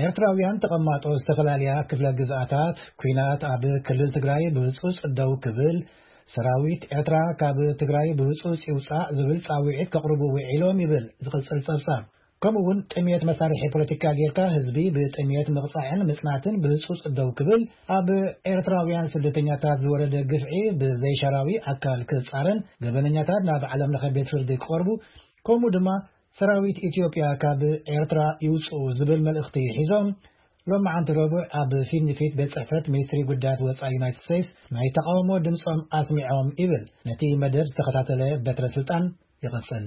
ኤርትራውያን ተቐማጦ ዝተፈላለያ ክፍለ ግዝኣታት፣ ኲናት ኣብ ክልል ትግራይ ብህጹጽ ደው ክብል፣ ሰራዊት ኤርትራ ካብ ትግራይ ብህጹጽ ይውጻእ ዝብል ጻውዒት ከቕርቡ ውዒሎም ይብል ዝቕጽል ጸብጻብ። ከምኡ'ውን ጥምየት መሳርሒ ፖለቲካ ጌርካ ህዝቢ ብጥምየት ምቕጻዕን ምጽናትን ብህጹጽ ደው ክብል፣ ኣብ ኤርትራውያን ስደተኛታት ዝወረደ ግፍዒ ብዘይሻራዊ ኣካል ክጻረን፣ ገበነኛታት ናብ ዓለምለኸ ቤት ፍርዲ ክቐርቡ፣ ከምኡ ድማ ሰራዊት ኢትዮጵያ ካብ ኤርትራ ይውጽኡ ዝብል መልእኽቲ ሒዞም ሎማዕንቲ ረቡዕ ኣብ ፊት ንፊት ቤት ጽሕፈት ሚኒስትሪ ጉዳያት ወጻኢ ዩናይትድ ስቴትስ ናይ ተቓውሞ ድምጾም ኣስሚዖም ይብል ነቲ መደብ ዝተኸታተለ በትረ ስልጣን ይቕጽል።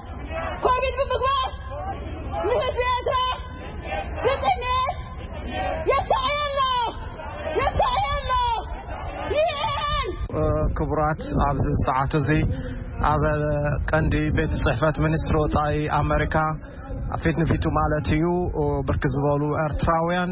ኮቪድ ብምግባር ንህዝቢ ኤርትራ ብጥሜት የሳዕዮ ኣሎ የሳዕዮ ኣሎ ይእን ክቡራት ኣብዚ ሰዓት እዚ ኣብ ቀንዲ ቤት ጽሕፈት ሚኒስትሪ ወፃኢ ኣመሪካ ፊት ንፊቱ ማለት እዩ ብርክ ዝበሉ ኤርትራውያን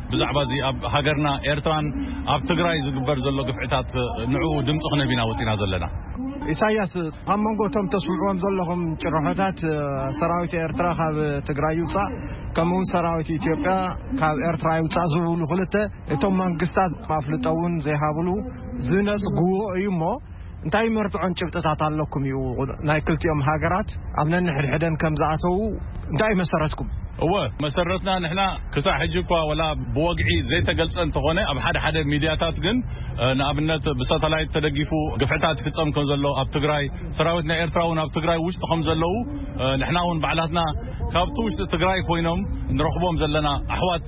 ብዛዕባ እዚ ኣብ ሃገርና ኤርትራን ኣብ ትግራይ ዝግበር ዘሎ ግፍዕታት ንዕኡ ድምፂ ክነብ ኢና ወፂና ዘለና። ኢሳያስ ኣብ መንጎ እቶም ተስምዕዎም ዘለኹም ጭርሖታት ሰራዊት ኤርትራ ካብ ትግራይ ይውፃእ ከምኡውን ሰራዊት ኢትዮጵያ ካብ ኤርትራ ይውፃእ ዝብሉ ክልተ እቶም መንግስታት ኣፍልጦ እውን ዘይሃብሉ ዝነፅጉዎ እዩ እሞ እንታይ መርትዖን ጭብጥታት ኣለኩም እዩ ናይ ክልቲኦም ሃገራት ኣብ ነንሕድሕደን ከም ዝኣተዉ እንታይ እዩ መሰረትኩም? እወ መሰረትና ንሕና ክሳዕ ሕጂ እኳ ወላ ብወግዒ ዘይተገልጸ እንተኾነ ኣብ ሓደ ሓደ ሚድያታት ግን ንኣብነት ብሳታላይት ተደጊፉ ግፍዕታት ይፍጸም ከም ዘሎ ኣብ ትግራይ ሰራዊት ናይ ኤርትራ እውን ኣብ ትግራይ ውሽጢ ከም ዘለዉ ንሕና እውን ባዕላትና ካብቲ ውሽጢ ትግራይ ኮይኖም ንረኽቦም ዘለና ኣሕዋት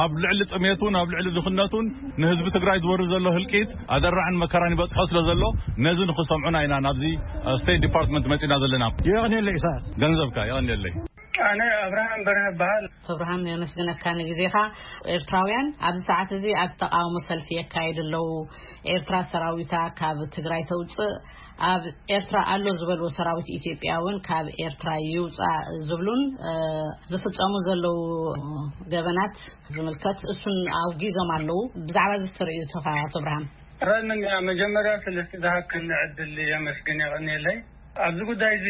ኣብ ልዕሊ ጥሜቱን ኣብ ልዕሊ ድኽነቱን ንህዝቢ ትግራይ ዝወርድ ዘሎ ህልቂት ኣደራዕን መከራን ይበፅሖ ስለ ዘሎ ነዚ ንኽሰምዑና ኢና ናብዚ ስቴት ዲፓርትመንት መፂእና ዘለና። የቐንየለይ ኢሳያስ። ገንዘብካ የቐንየለይ። ኣነ ኣብርሃም በርሀ እበሃል። ኣቶ ኣብርሃም ነመስግነካ ንግዜኻ። ኤርትራውያን ኣብዚ ሰዓት እዚ ኣብ ተቃውሞ ሰልፊ የካይዱ ኣለዉ። ኤርትራ ሰራዊታ ካብ ትግራይ ተውጽእ ኣብ ኤርትራ ኣሎ ዝበልዎ ሰራዊት ኢትዮጵያ እውን ካብ ኤርትራ ይውፃእ ዝብሉን ዝፍፀሙ ዘለው ገበናት ዝምልከት እሱን ኣውጊዞም ኣለው ብዛዕባ እዚ ዝተርእዩ ተኸ ኣቶ ብርሃን ረምንያ መጀመርያ ስለቲ ዝሃብክኒ ዕድል የመስግን የቀኒየለይ ኣብዚ ጉዳይ እዚ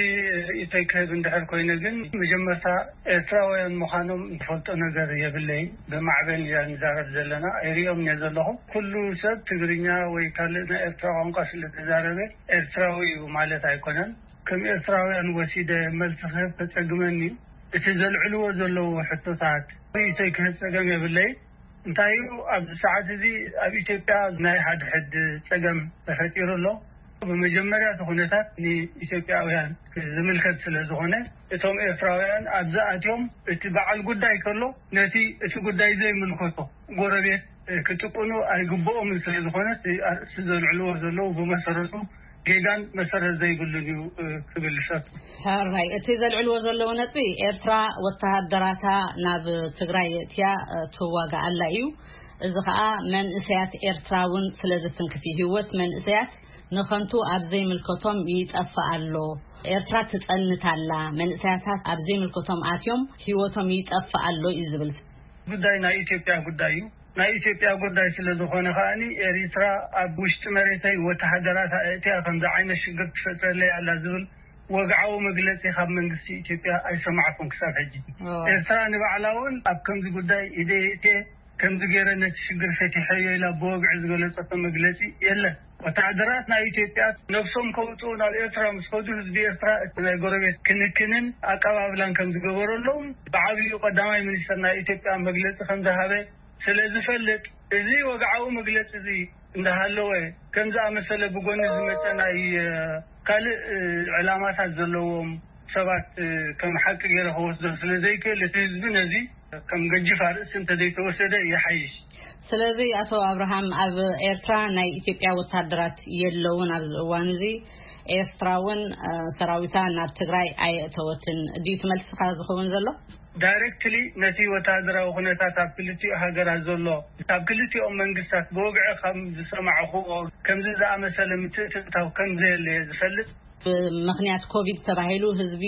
ርእይቶይ ክህብ እንድሕር ኮይነ ግን መጀመርታ ኤርትራውያን ምዃኖም ዝፈልጦ ነገር የብለይን ብማዕበን እያ ንዛረብ ዘለና ኣይርኦም እየ ዘለኹ ኩሉ ሰብ ትግርኛ ወይ ካልእ ናይ ኤርትራ ቋንቋ ስለ ተዛረበ ኤርትራዊ እዩ ማለት ኣይኮነን ከም ኤርትራውያን ወሲደ መልሲ ክህብ ከጸግመኒ እዩ እቲ ዘልዕልዎ ዘለዉ ሕቶታት ርእይቶይ ክህብ ጸገም የብለይን እንታይ እዩ ኣብዚ ሰዓት እዚ ኣብ ኢትዮጵያ ናይ ሓድሕድ ጸገም ተፈጢሩ ኣሎ ብመጀመርያ እቲ ኩነታት ንኢትዮጵያውያን ዝምልከት ስለ ዝኾነ እቶም ኤርትራውያን ኣብ'ዚ ኣትዮም እቲ በዓል ጉዳይ ከሎ ነቲ እቲ ጉዳይ ዘይምልከቶ ጎረቤት ክጥቅኑ ኣይግብኦምን ስለ ዝኾነ እቲ ኣርእስቲ ዘልዕልዎ ዘለዉ ብመሰረቱ ጌጋን መሰረት ዘይብሉን እዩ ክብል ይፈቱ። ሕራይ እቲ ዘልዕልዎ ዘለዉ ነጥቢ ኤርትራ ወተሃደራታ ናብ ትግራይ የእትያ ትዋጋኣላ እዩ። እዚ ኸኣ መንእሰያት ኤርትራ እውን ስለ ዝትንክፍ እዩ። ህይወት መንእሰያት ንኸንቱ ኣብ ዘይምልከቶም ይጠፍእ ኣሎ። ኤርትራ ትጸንት ኣላ፣ መንእሰያታት ኣብ ዘይምልከቶም ኣትዮም ህይወቶም ይጠፍእ ኣሎ እዩ ዝብል። ጉዳይ ናይ ኢትዮጵያ ጉዳይ እዩ። ናይ ኢትዮጵያ ጉዳይ ስለ ዝኾነ ከኣ ኤሪትራ ኣብ ውሽጢ መሬተይ ወተሃደራት ኣእትያ ከምዚ ዓይነት ሽግር ትፈጥረለይ ኣላ ዝብል ወግዓዊ መግለጺ ካብ መንግስቲ ኢትዮጵያ ኣይሰማዕኩን ክሳብ ሕጂ። ኤርትራ ንባዕላ እውን ኣብ ከምዚ ጉዳይ ኢደይ እእትየ ከምዚ ገይረ ነቲ ሽግር ፈቲሐዮ ኢላ ብወግዒ ዝገለጸቶ መግለጺ የለን። ወተሃደራት ናይ ኢትዮጵያ ነብሶም ከውጽኡ ናብ ኤርትራ ምስ ከዱ ህዝቢ ኤርትራ እቲ ናይ ጎረቤት ክንክንን ኣቀባብላን ከም ዝገበረሎም ብዓብይኡ ቀዳማይ ሚኒስተር ናይ ኢትዮጵያ መግለጺ ከም ዝሃበ ስለ ዝፈልጥ እዚ ወግዓዊ መግለጺ እዚ እንዳሃለወ ከምዚ ኣመሰለ ብጎኒ ዝመጸ ናይ ካልእ ዕላማታት ዘለዎም ሰባት ከም ሓቂ ገይረ ክወስዶ ስለ ዘይክእል እቲ ህዝቢ ነዚ ከም ገጂፍ ኣርእስቲ እንተ ዘይተወሰደ ይሓይሽ። ስለዚ ኣቶ ኣብርሃም ኣብ ኤርትራ ናይ ኢትዮጵያ ወታደራት የለውን ኣብዚ እዋን እዚ ኤርትራ እውን ሰራዊታ ናብ ትግራይ ኣየእተወትን ድዩ እቲ መልስኻ ዝኸውን ዘሎ? ዳይረክትሊ ነቲ ወታደራዊ ኩነታት ኣብ ክልቲኡ ሃገራት ዘሎ ካብ ክልቲኦም መንግስታት ብወግዒ ከም ዝሰማዕኹዎ ከምዚ ዝኣመሰለ ምትእትታው ከም ዘየለ እየ ዝፈልጥ። ብምኽንያት ኮቪድ ተባሂሉ ህዝቢ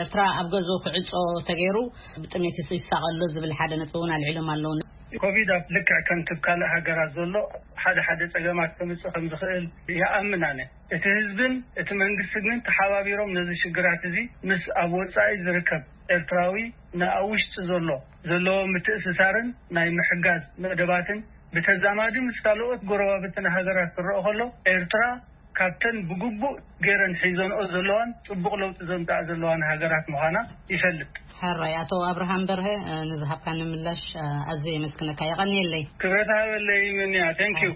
ኤርትራ ኣብ ገዝኡ ክዕፆ ተገይሩ ብጥሜት ይሳቐ ኣሎ ዝብል ሓደ ነጥቢ እውን ኣልዒሎም ኣለዉ። ኮቪድ ኣብ ልክዕ ከምቲ ካልእ ሃገራት ዘሎ ሓደ ሓደ ፀገማት ከምፅእ ከምዝኽእል ይኣምን ኣነ። እቲ ህዝብን እቲ መንግስትን ግን ተሓባቢሮም ነዚ ሽግራት እዚ ምስ ኣብ ወፃኢ ዝርከብ ኤርትራዊ ንኣብ ውሽጢ ዘሎ ዘለዎ ምትእስሳርን ናይ ምሕጋዝ መደባትን ብተዛማዲ ምስ ካልኦት ጎረባብትና ሃገራት ክረኦ ከሎ ኤርትራ ካብተን ብግቡእ ገይረን ሒዘንኦ ዘለዋን ጽቡቕ ለውጢ ዘምጽኣ ዘለዋን ሃገራት ምዃና ይፈልጥ። ሕራይ ኣቶ ኣብርሃም በርሀ ንዝሃብካኒ ምላሽ ኣዝየ የመስግነካ የቐንየለይ። ክብረት ሃበለይ ምንያ Thank you።